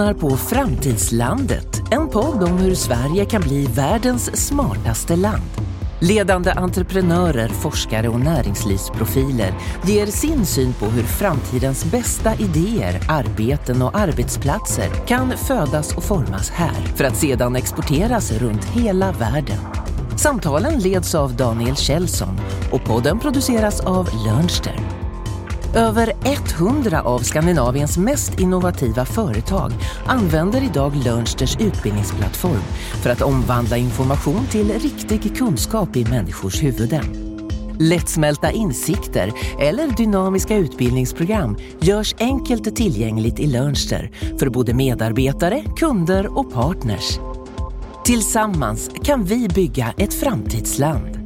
lyssnar på Framtidslandet, en podd om hur Sverige kan bli världens smartaste land. Ledande entreprenörer, forskare och näringslivsprofiler ger sin syn på hur framtidens bästa idéer, arbeten och arbetsplatser kan födas och formas här för att sedan exporteras runt hela världen. Samtalen leds av Daniel Kjellson och podden produceras av Lernster. Över 100 av Skandinaviens mest innovativa företag använder idag Learnsters utbildningsplattform för att omvandla information till riktig kunskap i människors huvuden. Lättsmälta insikter eller dynamiska utbildningsprogram görs enkelt tillgängligt i Learnster för både medarbetare, kunder och partners. Tillsammans kan vi bygga ett framtidsland.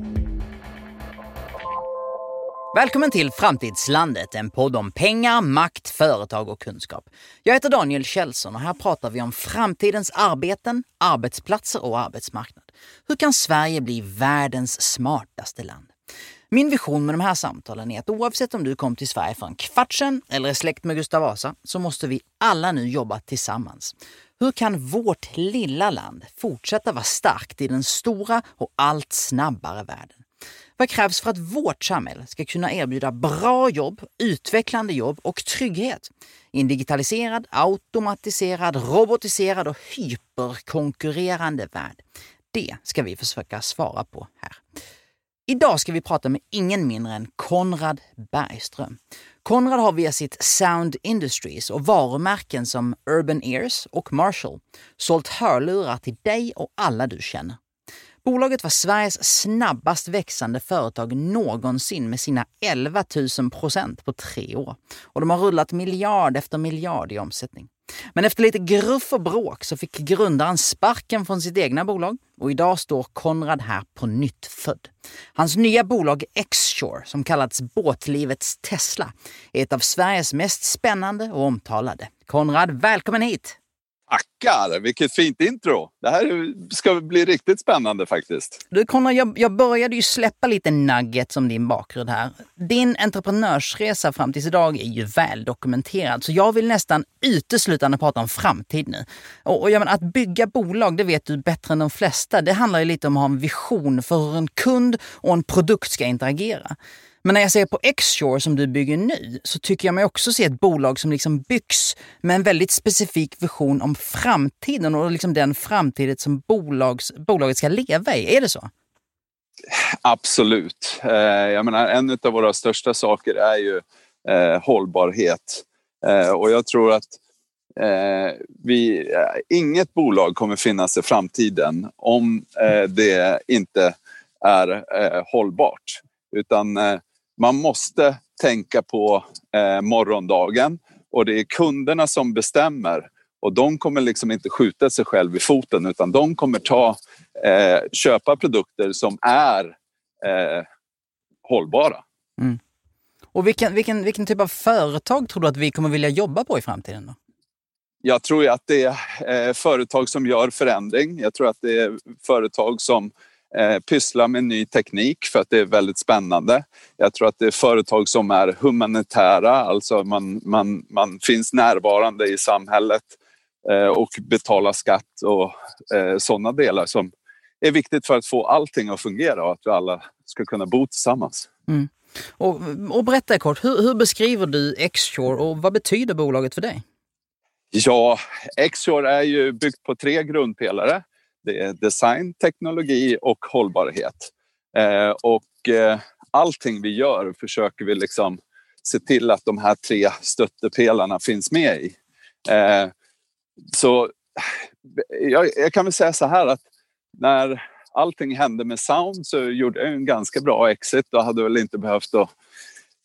Välkommen till Framtidslandet, en podd om pengar, makt, företag och kunskap. Jag heter Daniel Kjellson och här pratar vi om framtidens arbeten, arbetsplatser och arbetsmarknad. Hur kan Sverige bli världens smartaste land? Min vision med de här samtalen är att oavsett om du kom till Sverige för en kvart sedan eller är släkt med Gustav Vasa så måste vi alla nu jobba tillsammans. Hur kan vårt lilla land fortsätta vara starkt i den stora och allt snabbare världen? Vad krävs för att vårt samhälle ska kunna erbjuda bra jobb, utvecklande jobb och trygghet i en digitaliserad, automatiserad, robotiserad och hyperkonkurrerande värld? Det ska vi försöka svara på här. Idag ska vi prata med ingen mindre än Konrad Bergström. Konrad har via sitt Sound Industries och varumärken som Urban Ears och Marshall sålt hörlurar till dig och alla du känner. Bolaget var Sveriges snabbast växande företag någonsin med sina 11 000 procent på tre år. Och de har rullat miljard efter miljard i omsättning. Men efter lite gruff och bråk så fick grundaren sparken från sitt egna bolag och idag står Konrad här på nytt född. Hans nya bolag Xshore, som kallats båtlivets Tesla, är ett av Sveriges mest spännande och omtalade. Konrad, välkommen hit! Tackar! Vilket fint intro. Det här ska bli riktigt spännande faktiskt. Du Konrad, jag, jag började ju släppa lite nuggets om din bakgrund här. Din entreprenörsresa fram tills idag är ju väl dokumenterad, så jag vill nästan uteslutande prata om framtid nu. Och, och jag menar, att bygga bolag, det vet du bättre än de flesta. Det handlar ju lite om att ha en vision för hur en kund och en produkt ska interagera. Men när jag ser på Xshore som du bygger nu så tycker jag mig också se ett bolag som liksom byggs med en väldigt specifik vision om framtiden och liksom den framtiden som bolags, bolaget ska leva i. Är det så? Absolut. Eh, jag menar, en av våra största saker är ju eh, hållbarhet. Eh, och jag tror att eh, vi, eh, inget bolag kommer finnas i framtiden om eh, det inte är hållbart. Utan man måste tänka på eh, morgondagen och det är kunderna som bestämmer. Och de kommer liksom inte skjuta sig själv i foten utan de kommer ta, eh, köpa produkter som är eh, hållbara. Mm. Och vilken, vilken, vilken typ av företag tror du att vi kommer vilja jobba på i framtiden? Då? Jag tror att det är eh, företag som gör förändring. Jag tror att det är företag som eh, pyssla med ny teknik för att det är väldigt spännande. Jag tror att det är företag som är humanitära, alltså man, man, man finns närvarande i samhället eh, och betalar skatt och eh, sådana delar som är viktigt för att få allting att fungera och att vi alla ska kunna bo tillsammans. Mm. Och, och berätta kort, hur, hur beskriver du Xshore och vad betyder bolaget för dig? Ja, Xshore är ju byggt på tre grundpelare. Det är design, teknologi och hållbarhet. Eh, och eh, allting vi gör försöker vi liksom se till att de här tre stöttepelarna finns med i. Eh, så jag, jag, kan väl säga så här att när allting hände med Sound så gjorde jag en ganska bra exit och hade väl inte behövt att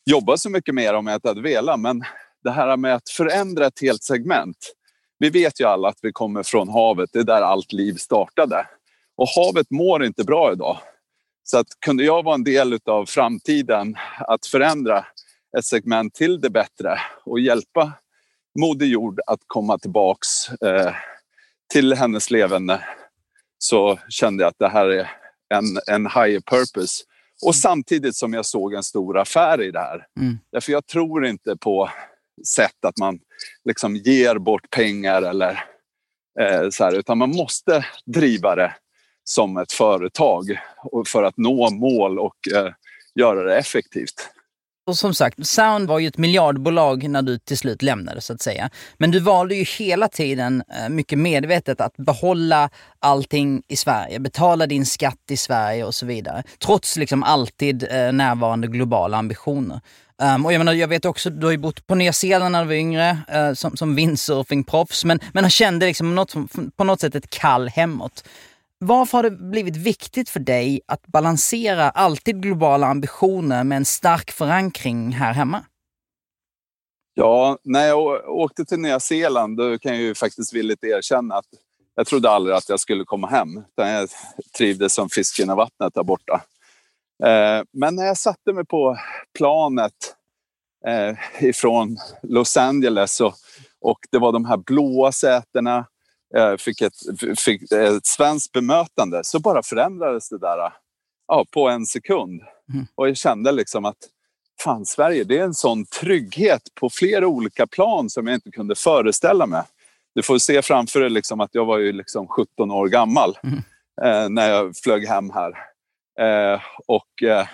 jobba så mycket mer om jag inte hade velat. Men det här med att förändra ett helt segment vi vet ju alla att vi kommer från havet, det är där allt liv startade. Och havet mår inte bra idag. Så att kunde jag vara en del av framtiden att förändra ett segment till det bättre och hjälpa Moder Jord att komma tillbaks eh, till hennes levande så kände jag att det här är en, en higher purpose. Och samtidigt som jag såg en stor affär i det här. Mm. Därför jag tror inte på sätt att man liksom ger bort pengar eller eh, så här, utan man måste driva det som ett företag för att nå mål och eh, göra det effektivt. Och som sagt, Sound var ju ett miljardbolag när du till slut lämnade så att säga. Men du valde ju hela tiden eh, mycket medvetet att behålla allting i Sverige, betala din skatt i Sverige och så vidare. Trots liksom alltid eh, närvarande globala ambitioner. Um, och jag, menar, jag vet också, du har ju bott på Nya Zeeland när du var yngre uh, som, som windsurfingproffs, men, men kände liksom något, på något sätt ett kall hemåt. Varför har det blivit viktigt för dig att balansera alltid globala ambitioner med en stark förankring här hemma? Ja, när jag åkte till Nya Zeeland då kan jag ju faktiskt villigt erkänna att jag trodde aldrig att jag skulle komma hem. utan Jag trivdes som fisken i vattnet där borta. Eh, men när jag satte mig på planet eh, ifrån Los Angeles och, och det var de här blåa sätena fick ett, fick ett svenskt bemötande så bara förändrades det där ja, på en sekund. Mm. Och jag kände liksom att fan, Sverige, det är en sån trygghet på flera olika plan som jag inte kunde föreställa mig. Du får se framför dig liksom att jag var ju liksom 17 år gammal mm. eh, när jag flög hem här. Eh, och eh,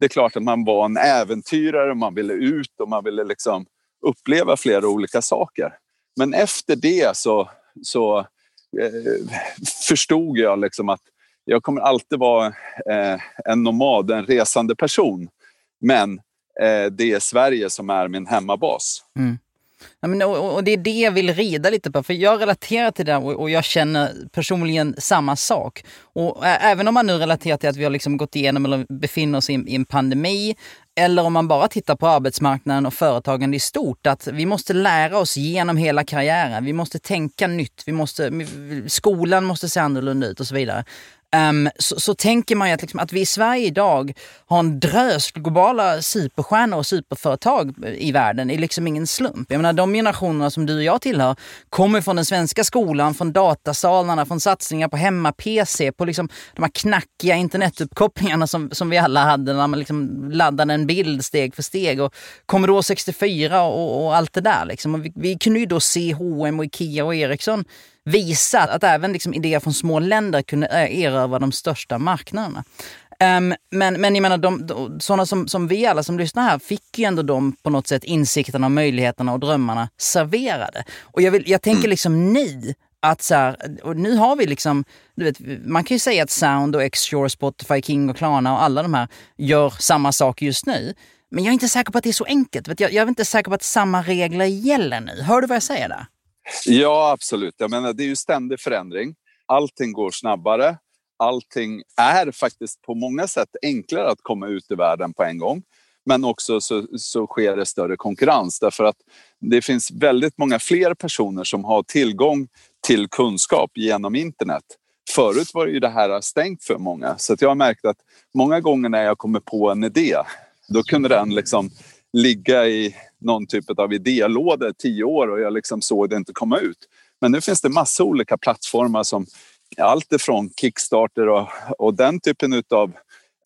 det är klart att man var en äventyrare, man ville ut och man ville liksom uppleva flera olika saker. Men efter det så så eh, förstod jag liksom att jag kommer alltid vara eh, en nomad, en resande person. Men eh, det är Sverige som är min hemmabas. Mm. Ja, men, och, och, det är det jag vill rida lite på, för jag relaterar till det och, och jag känner personligen samma sak. Och ä, även om man nu relaterar till att vi har liksom gått igenom eller befinner oss i, i en pandemi, eller om man bara tittar på arbetsmarknaden och företagande i stort, att vi måste lära oss genom hela karriären. Vi måste tänka nytt, vi måste, skolan måste se annorlunda ut och så vidare. Um, så, så, tänker man ju att, liksom, att vi i Sverige idag har en drös globala superstjärnor och superföretag i världen är liksom ingen slump. Jag menar de generationerna som du och jag tillhör kommer från den svenska skolan, från datasalarna, från satsningar på hemma-PC, på liksom de här knackiga internetuppkopplingarna som, som vi alla hade när man liksom laddade en bild steg för steg och Commodore 64 och, och allt det där. Liksom. Och vi, vi kunde ju då se H&M och Ikea och Ericsson visat att även liksom idéer från små länder kunde e- erövra de största marknaderna. Um, men, men jag menar, de, de, sådana som, som vi alla som lyssnar här fick ju ändå de på något sätt insikterna, möjligheterna och drömmarna serverade. Och jag, vill, jag tänker liksom ni, att så här, och nu har vi liksom, du vet, man kan ju säga att Sound och Xshore, Spotify, King och Klarna och alla de här gör samma sak just nu. Men jag är inte säker på att det är så enkelt. Vet jag, jag är inte säker på att samma regler gäller nu. Hör du vad jag säger där? Ja, absolut. Jag menar, det är ju ständig förändring. Allting går snabbare. Allting är faktiskt på många sätt enklare att komma ut i världen på en gång. Men också så, så sker det större konkurrens därför att det finns väldigt många fler personer som har tillgång till kunskap genom internet. Förut var ju det här stängt för många så att jag har märkt att många gånger när jag kommer på en idé då kunde den liksom ligga i någon typ av idélåda i tio år och jag liksom såg det inte komma ut. Men nu finns det massa olika plattformar som allt ifrån Kickstarter och, och den typen av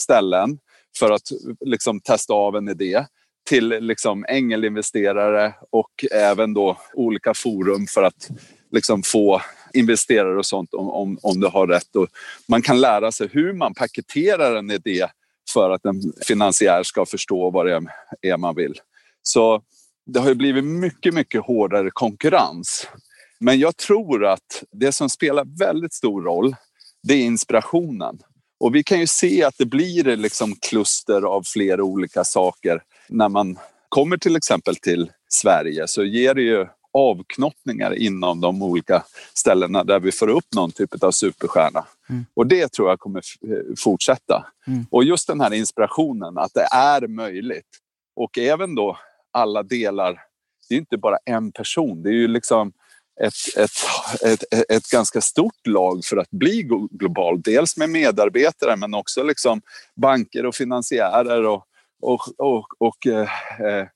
ställen för att liksom testa av en idé till liksom ängelinvesterare och även då olika forum för att liksom få investerare och sånt om, om, om du har rätt. Och man kan lära sig hur man paketerar en idé för att en finansiär ska förstå vad det är man vill. Så det har ju blivit mycket, mycket hårdare konkurrens. Men jag tror att det som spelar väldigt stor roll, det är inspirationen. Och vi kan ju se att det blir liksom kluster av flera olika saker. När man kommer till exempel till Sverige så ger det ju avknoppningar inom de olika ställena där vi får upp någon typ av superstjärna. Mm. Och det tror jag kommer fortsätta. Mm. Och just den här inspirationen, att det är möjligt. Och även då alla delar. Det är inte bara en person, det är ju liksom ett, ett, ett, ett, ganska stort lag för att bli global. Dels med medarbetare men också liksom banker och finansiärer och, och, och, och eh, eh,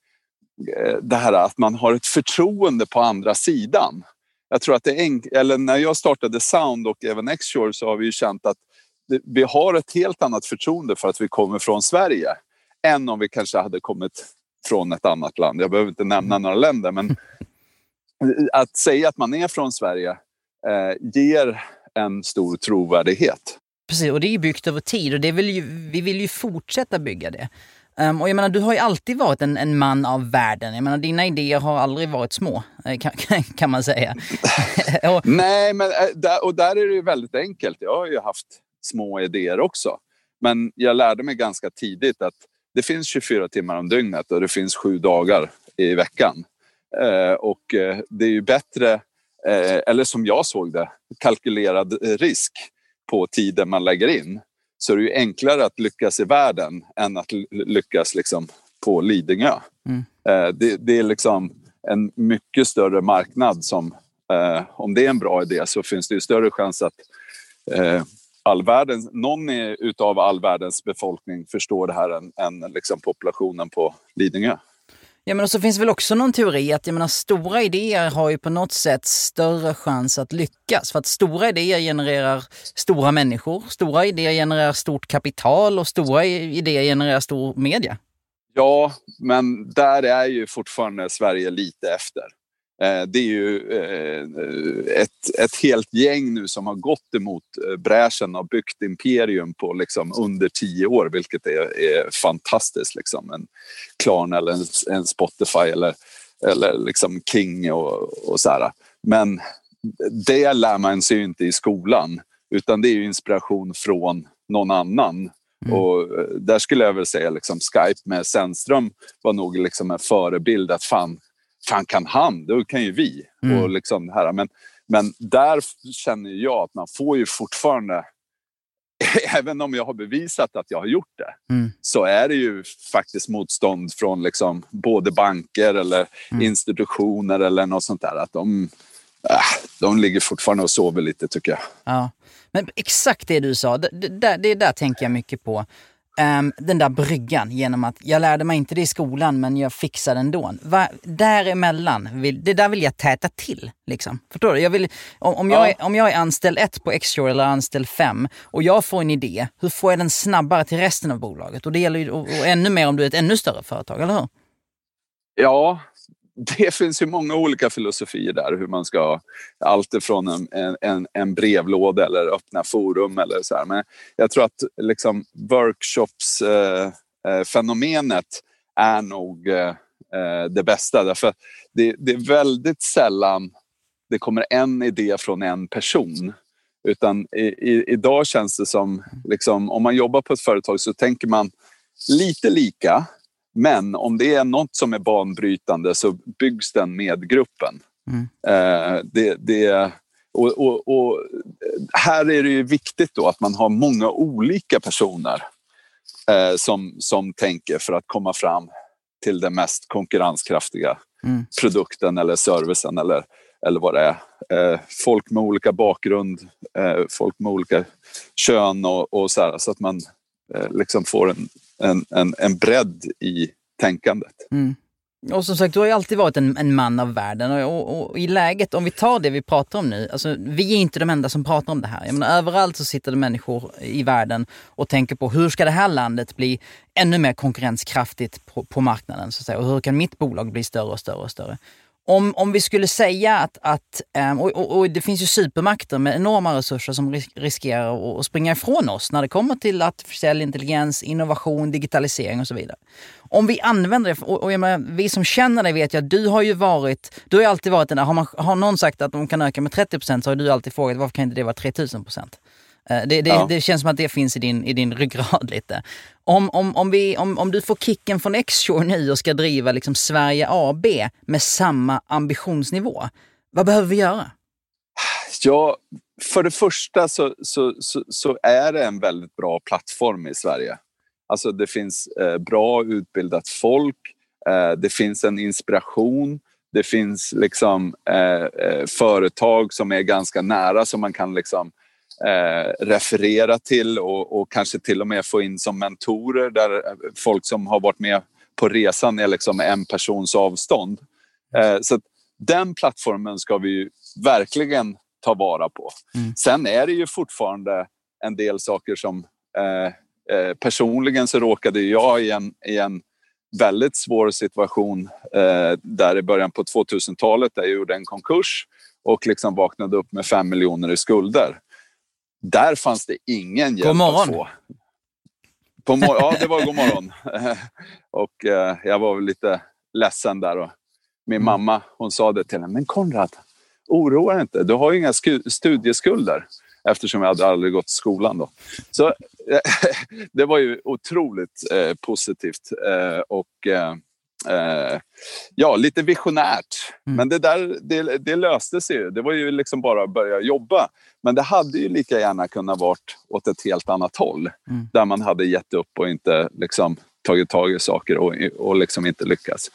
det här att man har ett förtroende på andra sidan. Jag tror att det är eller när jag startade Sound och även Xshore så har vi ju känt att vi har ett helt annat förtroende för att vi kommer från Sverige än om vi kanske hade kommit från ett annat land. Jag behöver inte nämna några länder men att säga att man är från Sverige eh, ger en stor trovärdighet. Precis, och det är byggt över tid och det vill ju, vi vill ju fortsätta bygga det. Um, och jag menar, du har ju alltid varit en, en, man av världen. Jag menar, dina idéer har aldrig varit små, eh, kan, kan man säga. och... Nej, men eh, och där är det ju väldigt enkelt. Jag har ju haft små idéer också. Men jag lärde mig ganska tidigt att det finns 24 timmar om dygnet och det finns sju dagar i veckan. Eh, och eh, det är ju bättre, eh, eller som jag såg det, kalkylerad risk på tiden man lägger in. Så det är ju enklare att lyckas i världen än att lyckas liksom på Lidingö. Mm. Eh, det, det, är liksom en mycket större marknad som, eh, om det är en bra idé så finns det ju större chans att eh, all världens, någon utav all världens befolkning förstår det här än, än liksom populationen på Lidingö. Ja men så finns det väl också någon teori att jag menar, stora idéer har ju på något sätt större chans att lyckas. För att stora idéer genererar stora människor, stora idéer genererar stort kapital och stora idéer genererar stor media. Ja, men där är ju fortfarande Sverige lite efter. Eh, det är ju eh, ett, ett helt gäng nu som har gått emot eh, bräschen och byggt imperium på liksom under tio år, vilket är, är fantastiskt. Liksom. En Klarna eller en, en Spotify eller, eller liksom King och, och så här. Men det lär man sig ju inte i skolan, utan det är ju inspiration från någon annan. Mm. Och där skulle jag väl säga liksom Skype med Sennström var nog liksom en förebild att fan, fan kan han, då kan ju vi. Mm. Och liksom här. Men, men där känner jag att man får ju fortfarande även om jag har bevisat att jag har gjort det, mm. så är det ju faktiskt motstånd från liksom både banker eller mm. institutioner eller något sånt där. Att de, äh, de ligger fortfarande och sover lite tycker jag. Ja. Men exakt det du sa, det, det, det där tänker jag mycket på. Um, den där bryggan genom att jag lärde mig inte det i skolan men jag fixade ändå. Va, däremellan, vill, det där vill jag täta till. Liksom. Förstår du? Jag vill, om, om, jag är, om jag är anställd ett på Xshore eller anställd fem och jag får en idé, hur får jag den snabbare till resten av bolaget? Och det gäller ju och, och ännu mer om du är ett ännu större företag, eller hur? Ja, det finns ju många olika filosofier där hur man ska allt ifrån en, en, en brevlåda eller öppna forum eller så här. Men jag tror att liksom workshops-fenomenet eh, eh, är nog eh, eh, det bästa därför det, det är väldigt sällan det kommer en idé från en person. Utan i, i, idag känns det som, liksom, om man jobbar på ett företag så tänker man lite lika men om det är något som är banbrytande så byggs den med gruppen. Mm. Eh, det, det, och, och, och, här är det ju viktigt då att man har många olika personer eh, som, som tänker för att komma fram till den mest konkurrenskraftiga mm. produkten eller servicen eller, eller vad det är. Eh, folk med olika bakgrund, folk med olika kön och, och så här, så att man liksom får en, en, en, en bredd i tänkandet. Mm. Och som sagt, du har ju alltid varit en, en man av världen och, och, och, i läget, om vi tar det vi pratar om nu, alltså vi är inte de enda som pratar om det här. Jag menar, överallt så sitter det människor i världen och tänker på hur ska det här landet bli ännu mer konkurrenskraftigt på, på marknaden? Så att säga, och hur kan mitt bolag bli större och större och större? Om, om vi skulle säga att, att ehm, och, och, det finns ju supermakter med enorma resurser som riskerar att springa ifrån oss när det kommer till artificiell intelligens, innovation, digitalisering och så vidare. Om vi använder det, och, och menar, vi som känner dig vet ju att du har ju varit, du har ju alltid varit den där, har, man, har någon sagt att de kan öka med 30% så har du alltid frågat varför kan inte det vara 3000 Eh, det, det, ja. det, känns som att det finns i din, i din ryggrad lite. Om, om, om, vi, om, om du får kicken från Xshore nu och ska driva liksom Sverige AB med samma ambitionsnivå, vad behöver vi göra? Ja, för det första så, så, så, så är det en väldigt bra plattform i Sverige. Alltså det finns eh, bra utbildat folk, eh, det finns en inspiration, det finns liksom eh, eh företag som är ganska nära som man kan liksom eh, referera till och, och, kanske till och med få in som mentorer där folk som har varit med på resan är liksom en persons avstånd. Eh, så den plattformen ska vi verkligen ta vara på. Mm. Sen är det ju fortfarande en del saker som eh, eh personligen så råkade jag i en, i en väldigt svår situation eh, där i början på 2000-talet där jag gjorde en konkurs och liksom vaknade upp med fem miljoner i skulder. Där fanns det ingen hjälp God morgon. att få. På mor- ja, det var god morgon. och eh, jag var väl lite ledsen där. Och min Mm. mamma hon sa det till mig. Men Konrad, oroa dig inte. Du har ju inga sku- studieskulder. Eftersom jag hade aldrig gått skolan då. Så eh, det var ju otroligt eh, positivt. Eh, och eh, ja, lite visionärt. Mm. Men det där det, det löste sig ju. Det var ju liksom bara att börja jobba. Men det hade ju lika gärna kunnat varit åt ett helt annat håll. Mm. Där man hade gett upp och inte liksom, tagit tag i saker och, och liksom inte lyckats.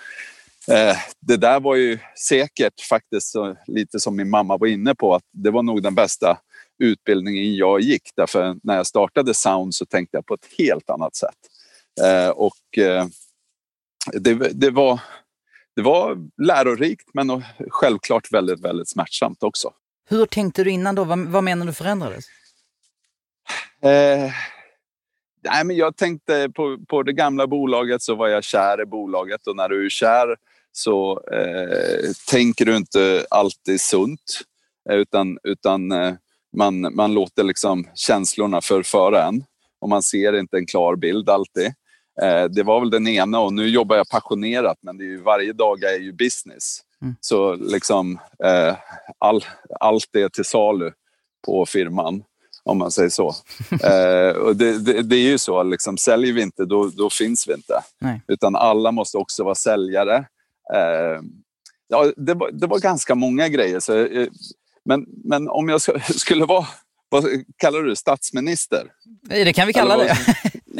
Eh, det där var ju säkert faktiskt så, lite som min mamma var inne på att det var nog den bästa utbildningen jag gick. Därför när jag startade Sound så tänkte jag på ett helt annat sätt. Eh, och eh, det, det, var, det var lärorikt men självklart väldigt, väldigt smärtsamt också. Hur tänkte du innan då? Vad, vad menar du förändrades? Eh, nej, men jag tänkte på, på det gamla bolaget så var jag kär i bolaget och när du är kär så eh, tänker du inte alltid sunt eh, utan, utan eh, man, man låter liksom känslorna förföra en och man ser inte en klar bild alltid. Eh, det var väl den ena och nu jobbar jag passionerat men det är ju, varje dag är ju business. Mm. Så liksom eh, all, allt är till salu på firman om man säger så. eh, och det, det, det är ju så, liksom, säljer vi inte då, då finns vi inte. Nej. Utan alla måste också vara säljare. Eh, ja, det, var, det var ganska många grejer. Så, eh, men, men om jag skulle vara, vad kallar du det, statsminister? Det kan vi kalla det.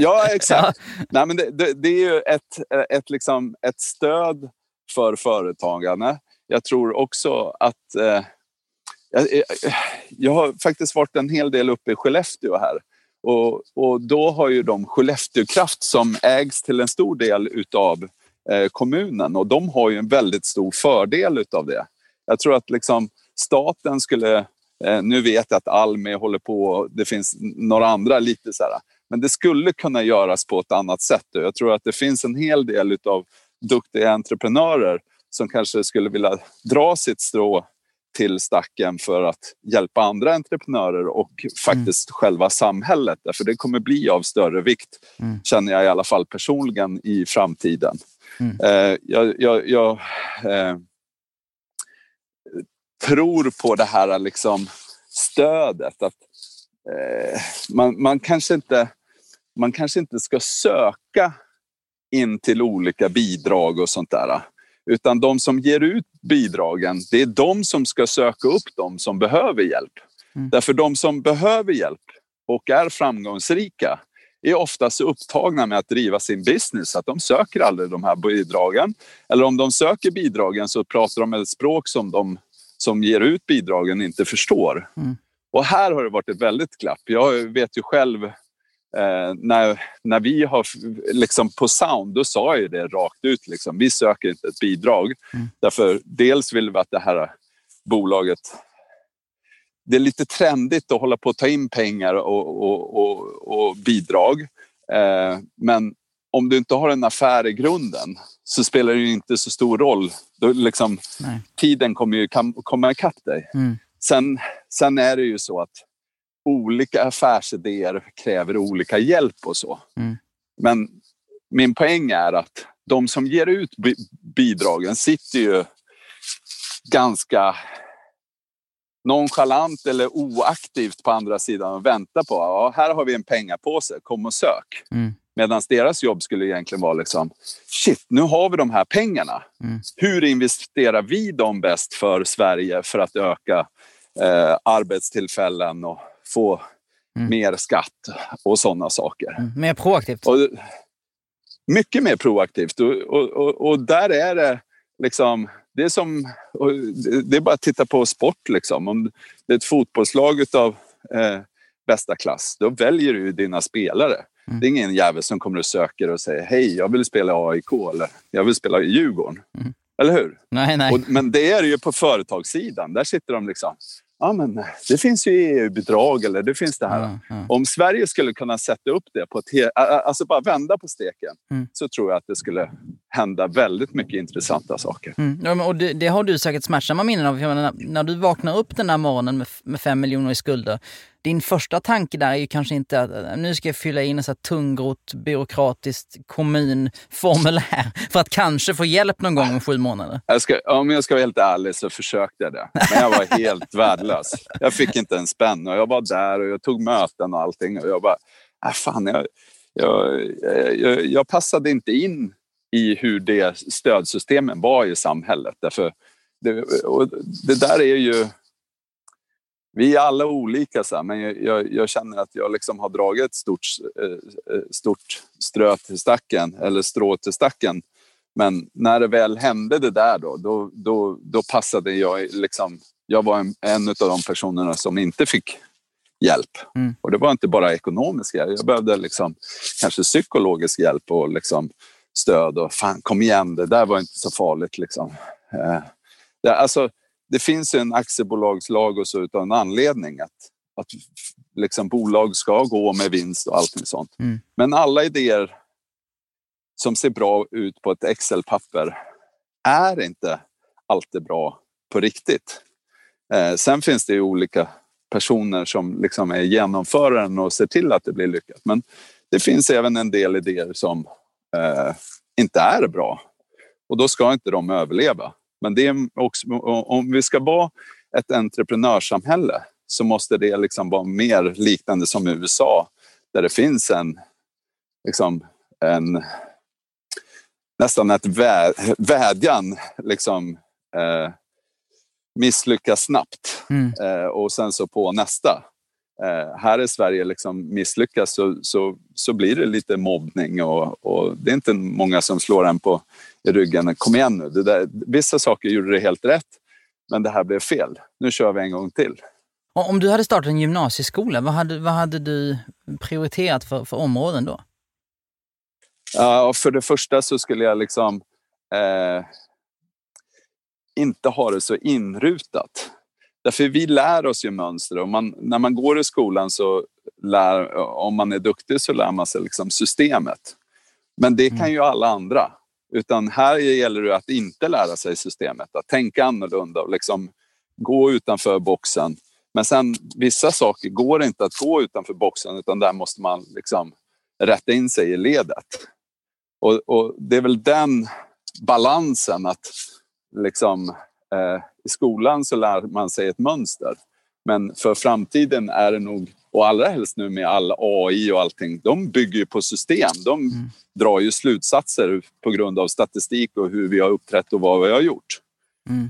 Ja, exakt. Nej, men det, det, det är ju ett, ett, liksom, ett stöd för företagarna. Jag tror också att... Eh, jag, jag- jag har faktiskt varit en hel del uppe i Skellefteå här. Och, och då har ju de Skellefteåkraft som ägs till en stor del utav eh, kommunen och de har ju en väldigt stor fördel utav det. Jag tror att liksom staten skulle... Eh, nu vet jag att Almi håller på, det finns några andra lite så här. Men det skulle kunna göras på ett annat sätt. Jag tror att det finns en hel del utav duktiga entreprenörer som kanske skulle vilja dra sitt strå till stacken för att hjälpa andra entreprenörer och faktiskt själva samhället. För det kommer bli av större vikt, Mm. känner jag i alla fall personligen, i framtiden. Mm. Eh, jag jag, jag eh, tror på det här liksom stödet. Att, eh, man, man, kanske inte, man kanske inte ska söka in till olika bidrag och sånt där. Utan de som ger ut bidragen, det är de som ska söka upp de som behöver hjälp. Mm. Därför de som behöver hjälp och är framgångsrika är ofta så upptagna med att driva sin business att de söker aldrig de här bidragen. Eller om de söker bidragen så pratar de ett språk som de som ger ut bidragen inte förstår. Mm. Och här har det varit ett väldigt glapp. Jag vet ju själv eh, när, när vi har liksom på Sound, då sa jag ju det rakt ut. Liksom. Vi söker inte ett bidrag. Mm. Därför dels vill vi att det här bolaget det är lite trendigt att hålla på att ta in pengar och, och, och, och bidrag. Eh, men om du inte har en affär i grunden så spelar det ju inte så stor roll. Då liksom, tiden kommer ju komma ikapp dig. Mm. Sen, sen är det ju så att olika affärsidéer kräver olika hjälp och så. Mm. Men min poäng är att de som ger ut bi- bidragen sitter ju ganska nonchalant eller oaktivt på andra sidan och väntar på ja, här har vi en pengapåse, kom och sök. Mm. Medan deras jobb skulle egentligen vara liksom, shit, nu har vi de här pengarna. Mm. Hur investerar vi dem bäst för Sverige för att öka eh, arbetstillfällen och få Mm. mer skatt och sådana saker? Mm. Mer proaktivt. Och, mycket mer proaktivt. Och, och, och, där är det liksom... Det är, som, det är bara att titta på sport. Liksom. Om det är ett fotbollslag av eh, bästa klass, då väljer du dina spelare. Mm. Det är ingen jävel som kommer och söker och säger hej, jag vill spela AIK eller jag vill spela i Djurgården. Mm. Eller hur? Nej, nej. Och, men det är det ju på företagssidan. Där sitter de liksom, ja, men det finns ju EU-bidrag eller det finns det här. Ja, ja. Om Sverige skulle kunna sätta upp det på ett alltså bara vända på steken Mm. så tror jag att det skulle hända väldigt mycket intressanta saker. Mm. Och det, det har du säkert smärtsamma minnen av. Menar, när du vaknar upp den där morgonen med, med fem miljoner i skulder, din första tanke där är ju kanske inte att äh, nu ska jag fylla in ett tungrott byråkratiskt kommunformulär för att kanske få hjälp någon gång om sju månader. Jag ska, om jag ska vara helt ärlig så försökte jag det. Men jag var helt värdelös. Jag fick inte en spänn och jag var där och jag tog möten och allting. Och jag bara, äh, fan, jag, jag, jag, jag passade inte in i hur det stödsystemen var i samhället. Därför det, det där är ju... Vi är alla olika, så men jag, jag, jag känner att jag liksom har dragit ett stort, eh, eh, stort strö till stacken, eller strå till stacken. Men när det väl hände det där då, då, då, då passade jag liksom... Jag var en, en av de personerna som inte fick hjälp. Mm. Och det var inte bara ekonomisk hjälp. Jag behövde liksom kanske psykologisk hjälp och liksom stöd. Och fan, kom igen, det där var inte så farligt. Liksom. Eh, det, alltså, det finns ju en aktiebolagslag och så utav en anledning att, att liksom, bolag ska gå med vinst och allting sånt. Mm. Men alla idéer som ser bra ut på ett Excel-papper är inte alltid bra på riktigt. Eh, sen finns det ju olika personer som liksom är genomföraren och ser till att det blir lyckat. Men det finns även en del idéer som eh, inte är bra och då ska inte de överleva. Men det är också, om vi ska vara ett entreprenörssamhälle så måste det liksom vara mer liknande som i USA där det finns en, liksom, en nästan ett vä vädjan liksom, eh, misslyckas snabbt Mm. eh, och sen så på nästa. Eh, här i Sverige liksom misslyckas så, så, så blir det lite mobbning och, och det är inte många som slår en på i ryggen. Kom igen nu, där, vissa saker gjorde det helt rätt men det här blev fel. Nu kör vi en gång till. Och Om du hade startat en gymnasieskola, vad hade, vad hade du prioriterat för, för områden då? Ja, för det första så skulle jag liksom eh, inte ha det så inrutat. Därför vi lär oss ju mönster och man, när man går i skolan så lär, om man är duktig så lär man sig liksom systemet. Men det kan ju alla andra. Utan här gäller det att inte lära sig systemet, att tänka annorlunda och liksom gå utanför boxen. Men sen vissa saker går inte att gå utanför boxen utan där måste man liksom rätta in sig i ledet. Och, och det är väl den balansen att liksom eh, i skolan så lär man sig ett mönster. Men för framtiden är det nog, och allra helst nu med all AI och allting, de bygger ju på system. De Mm. drar ju slutsatser på grund av statistik och hur vi har uppträtt och vad vi har gjort. Mm.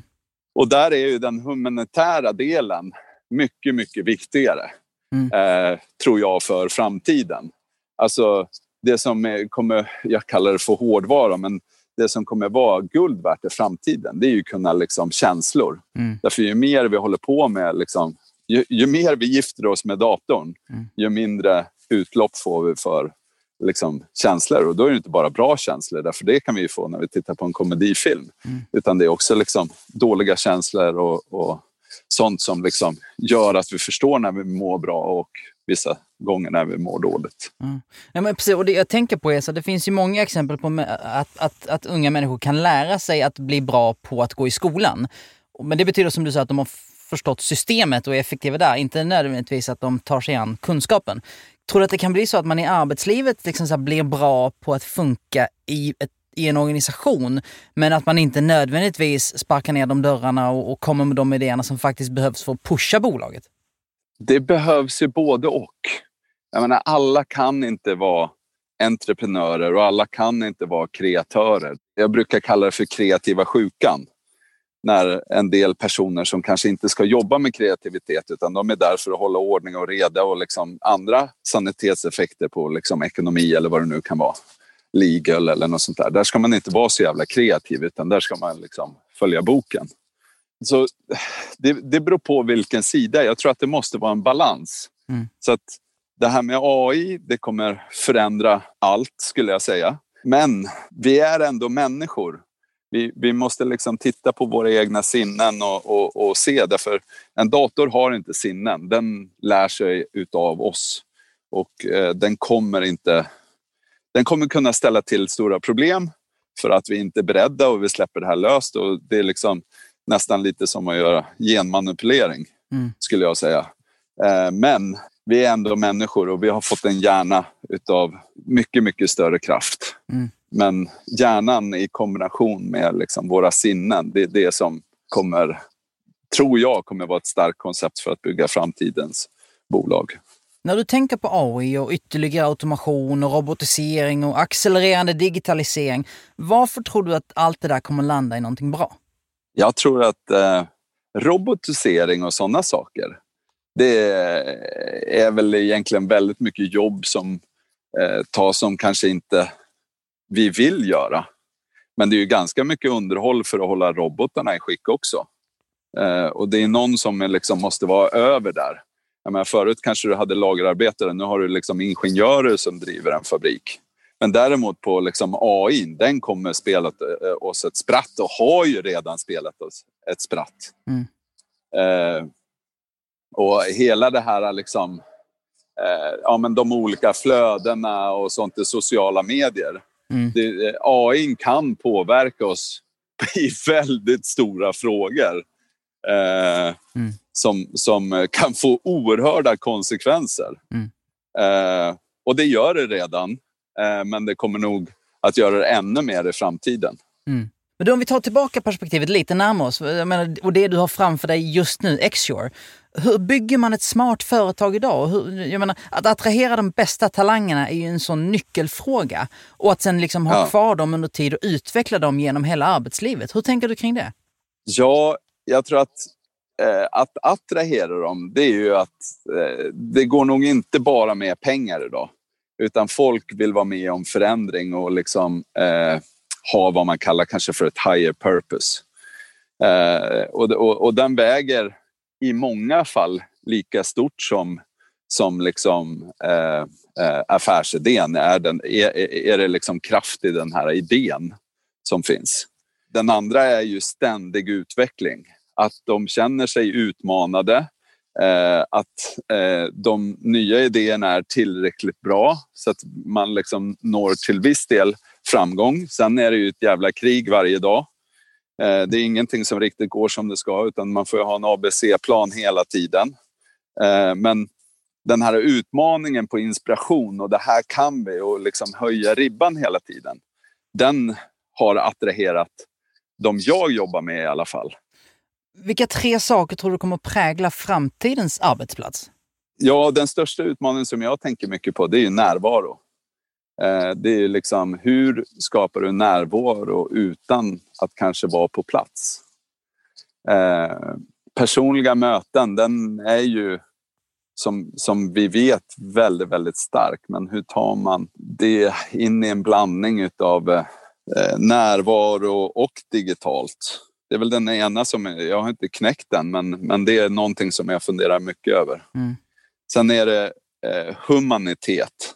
Och där är ju den humanitära delen mycket, mycket viktigare. Mm. Eh, tror jag för framtiden. Alltså det som kommer, jag kallar det för hårdvara, men det som kommer vara guld värt i framtiden, det är ju kunna liksom känslor. Mm. Därför ju mer vi håller på med, liksom, ju, ju mer vi gifter oss med datorn, Mm. ju mindre utlopp får vi för liksom, känslor. Och då är det inte bara bra känslor, därför det kan vi ju få när vi tittar på en komedifilm. Mm. Utan det är också liksom, dåliga känslor och, och sånt som liksom, gör att vi förstår när vi mår bra och vissa gånger när vi mår dåligt. Mm. Ja, men precis, och det jag tänker på är så att det finns ju många exempel på att, att, att unga människor kan lära sig att bli bra på att gå i skolan. Men det betyder som du sa att de har förstått systemet och är effektiva där, inte nödvändigtvis att de tar sig an kunskapen. Tror du att det kan bli så att man i arbetslivet liksom så blir bra på att funka i, ett, i en organisation, men att man inte nödvändigtvis sparkar ner de dörrarna och, och kommer med de idéerna som faktiskt behövs för att pusha bolaget? Det behövs ju både och. Jag menar, alla kan inte vara entreprenörer och alla kan inte vara kreatörer. Jag brukar kalla det för kreativa sjukan. När en del personer som kanske inte ska jobba med kreativitet utan de är där för att hålla ordning och reda och liksom andra sanitetseffekter på liksom ekonomi eller vad det nu kan vara. Legal eller något sånt där. Där ska man inte vara så jävla kreativ utan där ska man liksom följa boken. Så det, det beror på vilken sida. Jag tror att det måste vara en balans. Mm. Så att det här med AI, det kommer förändra allt skulle jag säga. Men vi är ändå människor. Vi, vi måste liksom titta på våra egna sinnen och, och, och se, därför en dator har inte sinnen. Den lär sig utav oss och eh, den kommer inte... Den kommer kunna ställa till stora problem för att vi inte är beredda och vi släpper det här löst. Och det är liksom nästan lite som att göra genmanipulering, mm. skulle jag säga. Eh, men vi är ändå människor och vi har fått en hjärna utav mycket, mycket större kraft. Mm. Men hjärnan i kombination med liksom våra sinnen, det är det som kommer, tror jag, kommer vara ett starkt koncept för att bygga framtidens bolag. När du tänker på AI och ytterligare automation och robotisering och accelererande digitalisering, varför tror du att allt det där kommer landa i någonting bra? Jag tror att eh, robotisering och sådana saker, det är väl egentligen väldigt mycket jobb som eh, tas som kanske inte vi vill göra. Men det är ju ganska mycket underhåll för att hålla robotarna i skick också. Eh, och det är någon som liksom måste vara över där. Jag menar, förut kanske du hade lagerarbetare, nu har du liksom ingenjörer som driver en fabrik. Men däremot på liksom AI, den kommer spela eh, oss ett spratt och har ju redan spelat oss ett spratt. Mm. Eh, och hela det här liksom, eh, ja men de olika flödena och sånt i sociala medier. Mm. Det, AI kan påverka oss i väldigt stora frågor. Eh, mm. som, som kan få oerhörda konsekvenser. Mm. Eh, och det gör det redan, eh, men det kommer nog att göra det ännu mer i framtiden. Mm. Men då om vi tar tillbaka perspektivet lite närmare oss, menar, och det du har framför dig just nu, Xshore. Hur bygger man ett smart företag idag? Hur, jag menar, att attrahera de bästa talangerna är ju en sån nyckelfråga. Och att sen liksom ha ja. kvar dem under tid och utveckla dem genom hela arbetslivet. Hur tänker du kring det? Ja, jag tror att eh, att attrahera dem, det är ju att eh, det går nog inte bara med pengar idag. Utan folk vill vara med om förändring och liksom eh, ha vad man kallar kanske för ett higher purpose. Eh, och, och, och, den väger i många fall lika stort som, som liksom, eh, eh affärsidén. Är, den, är, är det liksom kraft i den här idén som finns? Den andra är ju ständig utveckling. Att de känner sig utmanade, eh, att eh, de nya idéerna är tillräckligt bra så att man liksom når till viss del framgång. Sen är det ju ett jävla krig varje dag. Eh, det är ingenting som riktigt går som det ska utan man får ha en ABC-plan hela tiden. Eh, men den här utmaningen på inspiration och det här kan vi och liksom höja ribban hela tiden. Den har attraherat de jag jobbar med i alla fall. Vilka tre saker tror du kommer prägla framtidens arbetsplats? Ja, den största utmaningen som jag tänker mycket på det är närvaro. Eh, det är liksom hur skapar du närvaro utan att kanske vara på plats? Eh, personliga möten, den är ju som, som vi vet väldigt, väldigt stark. Men hur tar man det in i en blandning av eh, närvaro och digitalt? Det är väl den ena som, jag har inte knäckt den, men, men det är någonting som jag funderar mycket över. Mm. Sen är det eh, humanitet.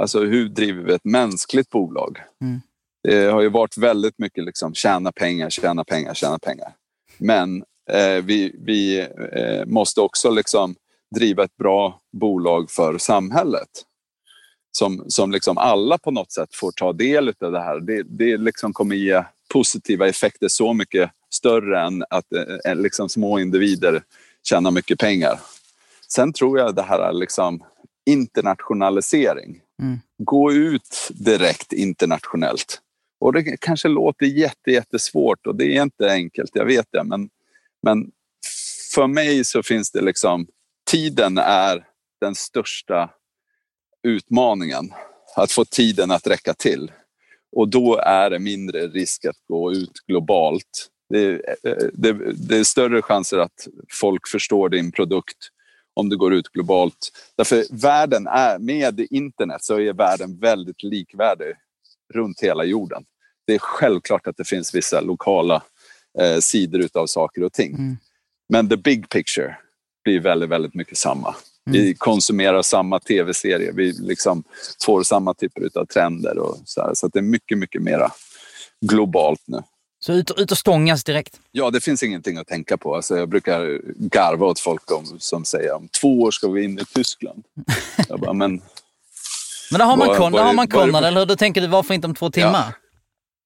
Alltså hur driver vi ett mänskligt bolag? Mm. Det har ju varit väldigt mycket liksom tjäna pengar, tjäna pengar, tjäna pengar. Men eh, vi, vi eh, måste också liksom driva ett bra bolag för samhället. Som, som liksom alla på något sätt får ta del av det här. Det, det liksom kommer ge positiva effekter så mycket större än att eh, liksom små individer tjänar mycket pengar. Sen tror jag det här liksom internationalisering. Mm. Gå ut direkt internationellt. Och det kanske låter jätte, jättesvårt och det är inte enkelt, jag vet det. Men, men för mig så finns det liksom, tiden är den största utmaningen. Att få tiden att räcka till. Och då är det mindre risk att gå ut globalt. Det är, det, det är större chanser att folk förstår din produkt om du går ut globalt. Därför världen är, med internet så är världen väldigt likvärdig runt hela jorden. Det är självklart att det finns vissa lokala eh, sidor utav saker och ting. Mm. Men the big picture blir väldigt, väldigt mycket samma. Mm. Vi konsumerar samma tv-serier, vi liksom får samma typer av trender och så här. Så det är mycket, mycket mera globalt nu. Så ut, ut och stångas direkt? Ja, det finns ingenting att tänka på. Alltså, jag brukar garva åt folk om, som säger om två år ska vi in i Tyskland. jag bara, men... Men där har man, Var- kon, var- har man var- Konrad, eller hur? Då tänker du, varför inte om två timmar?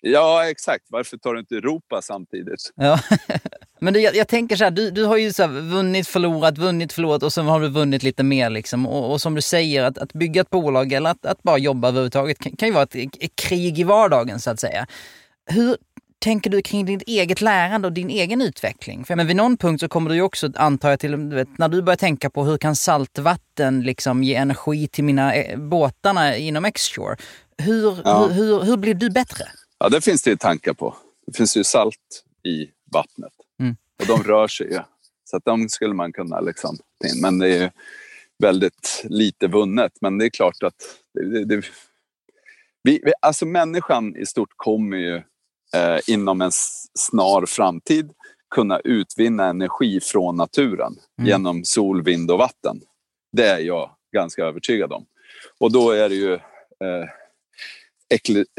Ja, exakt. Varför tar du inte Europa samtidigt? Ja. Men du, jag, jag tänker så här, du, du har ju så vunnit, förlorat, vunnit, förlorat och sen har du vunnit lite mer. Liksom. Och, och som du säger, att, att bygga ett bolag eller att, att bara jobba överhuvudtaget kan, kan ju vara ett, ett krig i vardagen så att säga. Hur tänker du kring ditt eget lärande och din egen utveckling? För men vid någon punkt så kommer du ju också, antar jag, till, du vet, när du börjar tänka på hur kan saltvatten liksom ge energi till mina eh, båtarna inom X-Shore. Hur, Ja. hur, hur, hur blir du bättre? Ja, det finns det ju tankar på. Det finns ju salt i vattnet. Och de rör sig ju. Så att de skulle man kunna liksom... Men det är ju väldigt lite vunnet. Men det är klart att... Det, det, vi, vi, alltså människan i stort kommer ju eh, inom en snar framtid kunna utvinna energi från naturen Mm. genom sol, vind och vatten. Det är jag ganska övertygad om. Och då är det ju eh,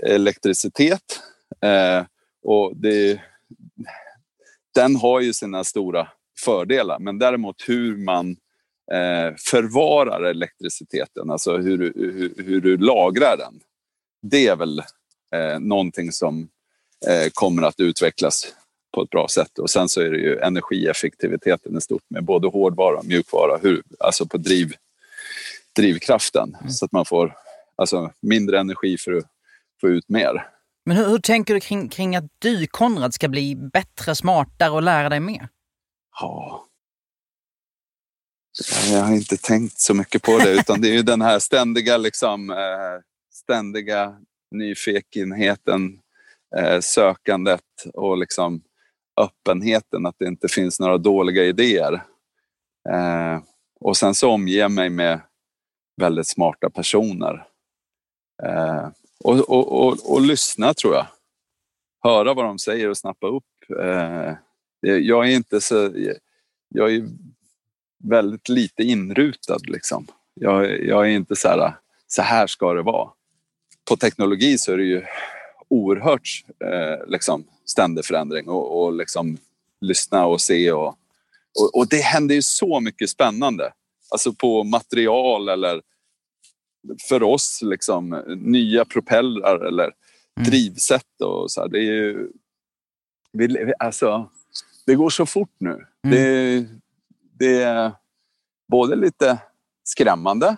elektricitet. Eh, och det, den har ju sina stora fördelar, men däremot hur man eh, förvarar elektriciteten, alltså hur, du- hur, hur du lagrar den. Det är väl eh, någonting som eh, kommer att utvecklas på ett bra sätt. Och sen så är det ju energieffektiviteten i stort med både hårdvara och mjukvara, hur, alltså på driv, drivkraften. Så att man får alltså, mindre energi för att få ut mer. Men hur, hur tänker du kring, kring att du, Konrad, ska bli bättre, smartare och lära dig mer? Ja. Jag har inte tänkt så mycket på det, utan det är ju den här ständiga, liksom, eh, ständiga nyfikenheten, eh, sökandet och liksom öppenheten, att det inte finns några dåliga idéer. Eh, och sen så omger jag mig med väldigt smarta personer. Och, och, och, och lyssna, tror jag. Höra vad de säger och snappa upp. Eh, jag är inte så... Jag är väldigt lite inrutad liksom. Jag, jag är inte så här, så här ska det vara. På teknologi så är det ju oerhört eh, liksom, ständig förändring och, och liksom lyssna och se och, och, och det händer ju så mycket spännande. Alltså på material eller för oss liksom nya propellrar eller Mm. drivsätt och så här. Det är ju... Vi, alltså, det går så fort nu. Mm. Det, det är både lite skrämmande,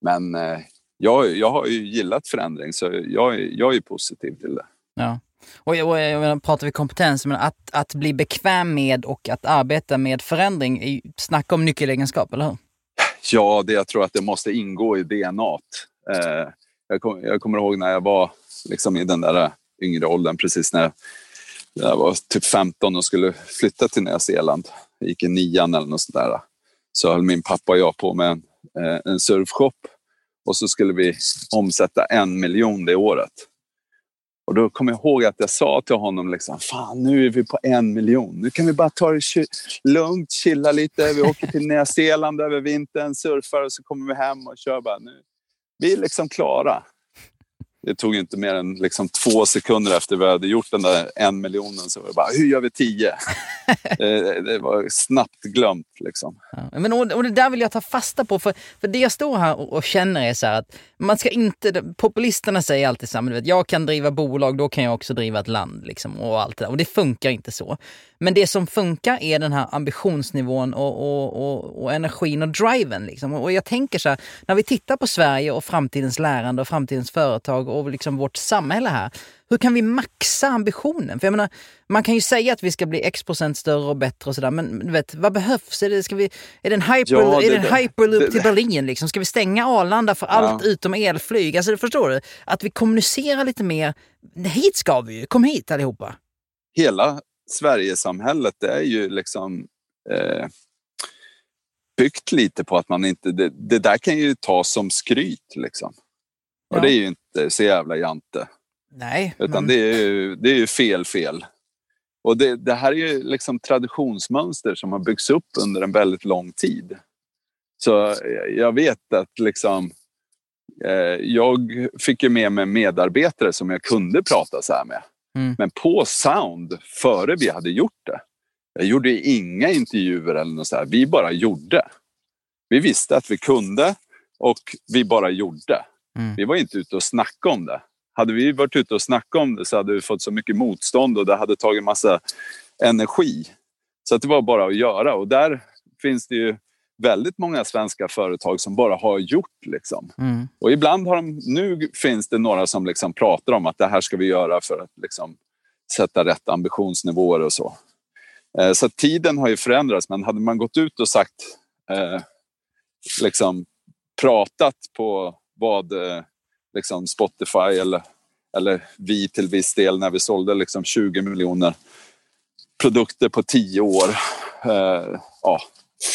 men eh, jag, jag har ju gillat förändring så jag, jag är positiv till det. Ja. Och, jag- och menar, pratar vi kompetens, men att, att bli bekväm med och att arbeta med förändring, är snacka om nyckelegenskap, eller hur? Ja, det, jag tror att det måste ingå i DNA. Eh, jag, kom, jag kommer ihåg när jag var liksom, i den där eh, yngre åldern, precis när jag, när jag var typ 15 och skulle flytta till Nya Zeeland. Jag gick i nian eller något sånt där. Så höll min pappa och jag på med en, eh, en surfshop och så skulle vi omsätta en miljon det året. Och då kommer jag ihåg att jag sa till honom liksom, fan nu är vi på en miljon. Nu kan vi bara ta det lugnt, chilla lite. Vi åker till Nya Zeeland över vintern, surfar och så kommer vi hem och kör bara nu. Vi är liksom klara. Det tog inte mer än liksom två sekunder efter vi hade gjort den där en miljonen så var det bara, hur gör vi tio? det, det var snabbt glömt liksom. Ja. Men, och, och det där vill jag ta fasta på, för, för det jag står här och, och känner är så här att man ska inte, populisterna säger alltid så här, men du vet, jag kan driva bolag, då kan jag också driva ett land liksom, och allt det där. Och det funkar inte så. Men det som funkar är den här ambitionsnivån och, och, och, och energin och driven. Liksom. Och jag tänker så här, när vi tittar på Sverige och framtidens lärande och framtidens företag och liksom vårt samhälle här. Hur kan vi maxa ambitionen? För jag menar, man kan ju säga att vi ska bli x procent större och bättre och sådär, men du vet, vad behövs? Är det, ska vi, är det en, hyper, Ja, det- är det en hyperloop det- till Berlin? Liksom? Ska vi stänga Arlanda för allt utom elflyg? Alltså, förstår du? Att vi kommunicerar lite mer. Hit ska vi ju, kom hit allihopa. hela Sverigesamhället det är ju liksom eh, byggt lite på att man inte... Det, det där kan ju tas som skryt liksom. Och Ja. det är ju inte så jävla jante. Nej, Utan men, det, är ju, det är ju fel, fel. Och det, det här är ju liksom traditionsmönster som har byggts upp under en väldigt lång tid. Så jag- vet att liksom eh, jag fick ju med mig medarbetare som jag kunde prata så här med. Mm. Men på Sound, före vi hade gjort det, jag gjorde inga intervjuer eller något så här. Vi bara gjorde. Vi visste att vi kunde och vi bara gjorde. Mm. Vi var inte ute och snackade om det. Hade vi varit ute och snackat om det så hade vi fått så mycket motstånd och det hade tagit massa energi. Så det var bara att göra och där finns det ju väldigt många svenska företag som bara har gjort. Liksom. Mm. Och ibland har de, nu finns det några som liksom pratar om att det här ska vi göra för att liksom sätta rätt ambitionsnivåer och så. Eh, så tiden har ju förändrats, men hade man gått ut och sagt, eh, liksom pratat på vad eh, liksom Spotify eller, eller vi till viss del när vi sålde liksom 20 miljoner produkter på 10 år. Eh, ja,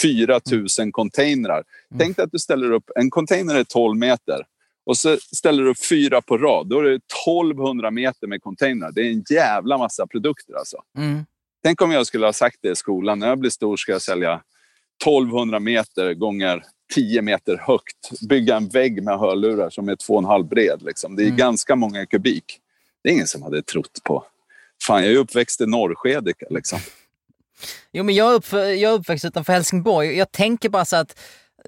4 000 containrar. Tänk dig att du ställer upp, en container är 12 meter och så ställer du upp fyra på rad. Då är det 1200 meter med containrar. Det är en jävla massa produkter alltså. Mm. Tänk om jag skulle ha sagt det i skolan. När jag blir stor ska jag sälja 1200 meter gånger 10 meter högt. Bygga en vägg med hörlurar som är 2,5 bred. Liksom. Det är Mm. ganska många kubik. Det är ingen som hade trott på. Fan, jag är uppväxt i Norrskedika liksom. Jo, men jag är, upp, jag är uppväxt utanför Helsingborg. Jag tänker bara så att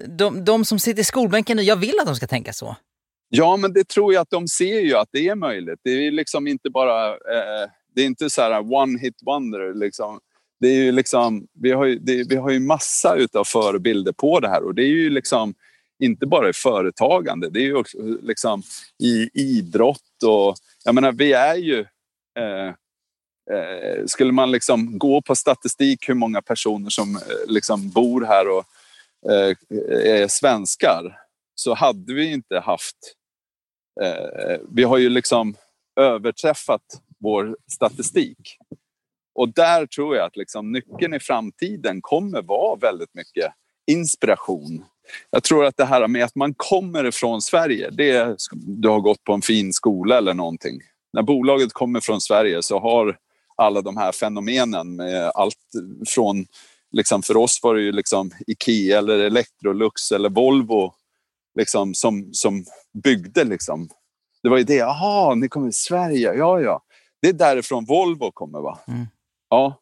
de, de som sitter i skolbänken nu, jag vill att de ska tänka så. Ja, men det tror jag att de ser ju att det är möjligt. Det är liksom inte bara... Eh, det är inte så här one hit wonder. Liksom. Det är ju liksom, vi, har ju, det, vi har ju massa utav förebilder på det här och det är ju liksom inte bara i företagande. Det är ju också liksom i idrott och... Jag menar, vi är ju... Eh, eh, skulle man liksom gå på statistik hur många personer som eh, liksom bor här och eh, är svenskar så hade vi inte haft eh, vi har ju liksom överträffat vår statistik. Och där tror jag att liksom nyckeln i framtiden kommer vara väldigt mycket inspiration. Jag tror att det här med att man kommer ifrån Sverige, det är, du har gått på en fin skola eller någonting. När bolaget kommer från Sverige så har alla de här fenomenen med allt från, liksom för oss var det ju liksom Ikea eller Electrolux eller Volvo liksom, som, som byggde. Liksom. Det var ju det, jaha, ni kommer till Sverige, ja ja. Det är därifrån Volvo kommer va? Mm. Ja.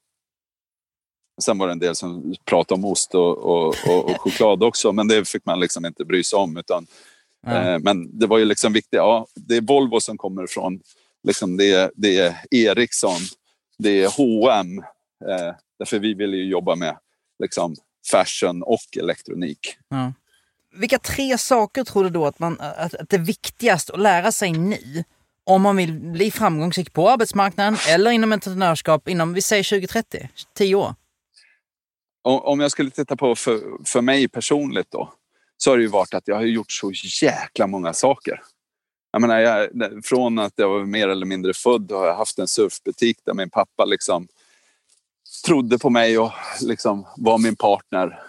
Sen var det en del som pratade om ost och, och, och, och choklad också, men det fick man liksom inte bry sig om. Utan, Ja. eh, men det var ju liksom viktigt, ja, det är Volvo som kommer ifrån, liksom det, är- det är Ericsson, det är H&M. Eh, därför vi vill ju jobba med liksom, fashion och elektronik. Ja. Vilka tre saker tror du då att, man, att, att det är viktigast att lära sig nu om man vill bli framgångsrik på arbetsmarknaden eller inom entreprenörskap inom, vi säger 2030, 10 år? Om jag skulle titta på för, för mig personligt då, så har det ju varit att jag har gjort så jäkla många saker. Jag menar, jag, från att jag var mer eller mindre född har jag haft en surfbutik där min pappa liksom trodde på mig och liksom var min partner.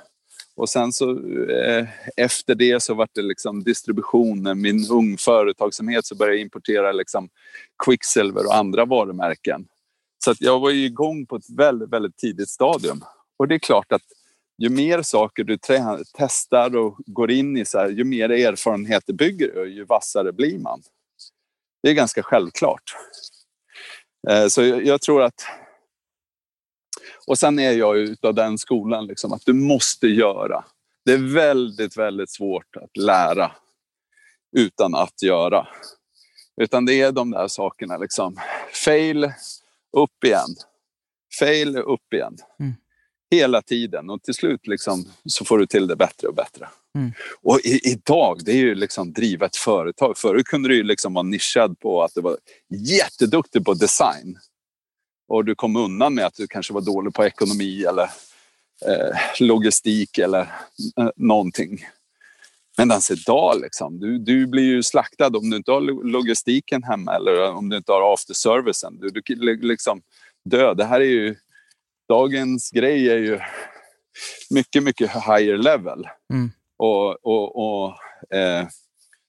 Och sen så eh, efter det så vart det liksom distributionen, min ung företagsamhet så började jag importera liksom Quicksilver och andra varumärken. Så att jag var ju igång på ett väldigt, väldigt tidigt stadium. Och det är klart att ju mer saker du testar och går in i, så här, ju mer erfarenheter bygger du och ju vassare blir man. Det är ganska självklart. Eh, Så jag, jag tror att... Och sen är jag utav den skolan liksom, att du måste göra. Det är väldigt, väldigt svårt att lära utan att göra. Utan det är de där sakerna liksom. Fail, upp igen. Fail, upp igen. Mm. Hela tiden och till slut liksom, så får du till det bättre och bättre. Mm. Och i, idag, det är ju liksom driva ett företag. Förut kunde du ju liksom vara nischad på att du var jätteduktig på design. Och du kom undan med att du kanske var dålig på ekonomi eller eh, logistik eller eh, någonting. Medan idag, liksom, du, du blir ju slaktad om du inte har lo- logistiken hemma eller om du inte har afterservicen. Du, du li- liksom dö. Det här är ju... Dagens grej är ju mycket, mycket higher level. Mm. Och, och, och eh,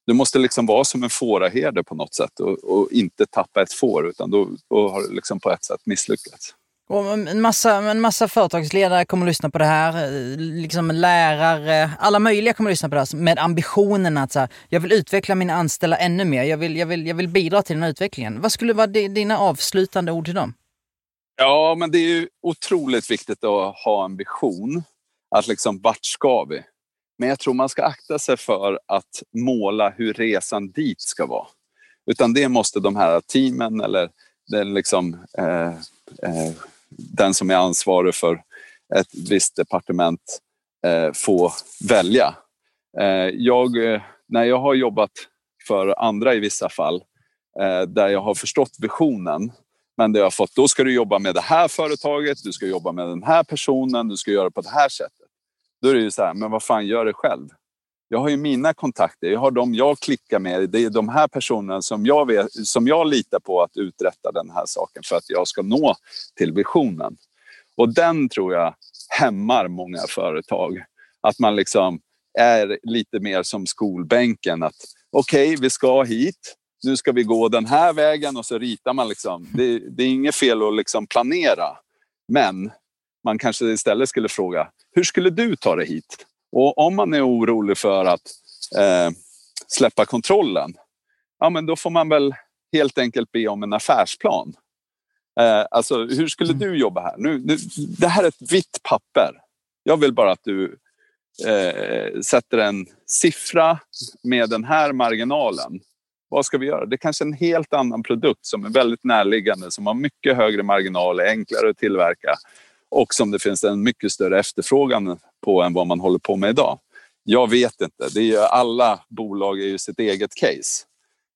du måste liksom vara som en fåraherde på något sätt och, och inte tappa ett får utan då, då har du liksom på ett sätt misslyckats. Och en massa, en massa företagsledare kommer att lyssna på det här, liksom lärare, alla möjliga kommer att lyssna på det här med ambitionen att så här, jag vill utveckla mina anställda ännu mer, jag vill, jag, vill, jag vill bidra till den här utvecklingen. Vad skulle vara dina avslutande ord till dem? Ja, men det är ju otroligt viktigt att ha ambition. Att liksom, vart ska vi? Men jag tror man ska akta sig för att måla hur resan dit ska vara. Utan det måste de här teamen eller den, liksom, eh, eh, den som är ansvarig för ett visst departement eh, få välja. Eh, jag, eh, när jag har jobbat för andra i vissa fall eh, där jag har förstått visionen men det jag har fått, då ska du jobba med det här företaget, du ska jobba med den här personen, du ska göra på det här sättet. Då är det ju så här, men vad fan, gör det själv. Jag har ju mina kontakter, jag har de jag klickar med. Det är de här personerna som jag, vet, som jag litar på att uträtta den här saken för att jag ska nå till visionen. Och den tror jag hämmar många företag. Att man liksom är lite mer som skolbänken. att Okej, okay, vi ska hit. Nu ska vi gå den här vägen och så ritar man. Liksom. Det, det är inget fel att liksom planera. Men man kanske istället skulle fråga, hur skulle du ta dig hit? Och om man är orolig för att eh, släppa kontrollen, ja men då får man väl helt enkelt be om en affärsplan. Eh, alltså, hur skulle mm. du jobba här? Nu, nu, det här är ett vitt papper. Jag vill bara att du eh, sätter en siffra med den här marginalen. Vad ska vi göra? Det är kanske är en helt annan produkt som är väldigt närliggande, som har mycket högre marginal, är enklare att tillverka och som det finns en mycket större efterfrågan på än vad man håller på med idag. Jag vet inte. Det är alla bolag är ju sitt eget case.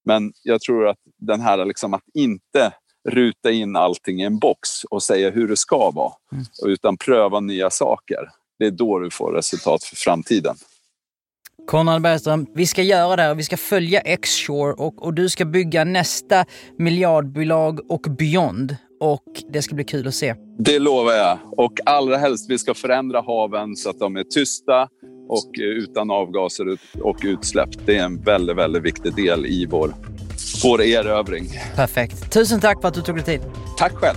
Men jag tror att den här liksom att inte ruta in allting i en box och säga hur det ska vara, mm. utan pröva nya saker. Det är då du får resultat för framtiden. Konrad Bergström, vi ska göra det här. Vi ska följa X-Shore och, och du ska bygga nästa miljardbolag och beyond och det ska bli kul att se. Det lovar jag. Och allra helst vi ska förändra haven så att de är tysta och utan avgaser och utsläpp. Det är en väldigt, väldigt viktig del i vår, vår erövring. Perfekt. Tusen tack för att du tog dig tid. Tack själv.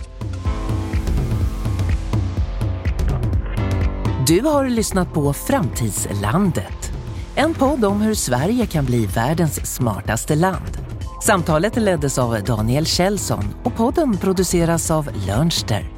Du har lyssnat på Framtidslandet. En podd om hur Sverige kan bli världens smartaste land. Samtalet leddes av Daniel Kjellson och podden produceras av Lönster.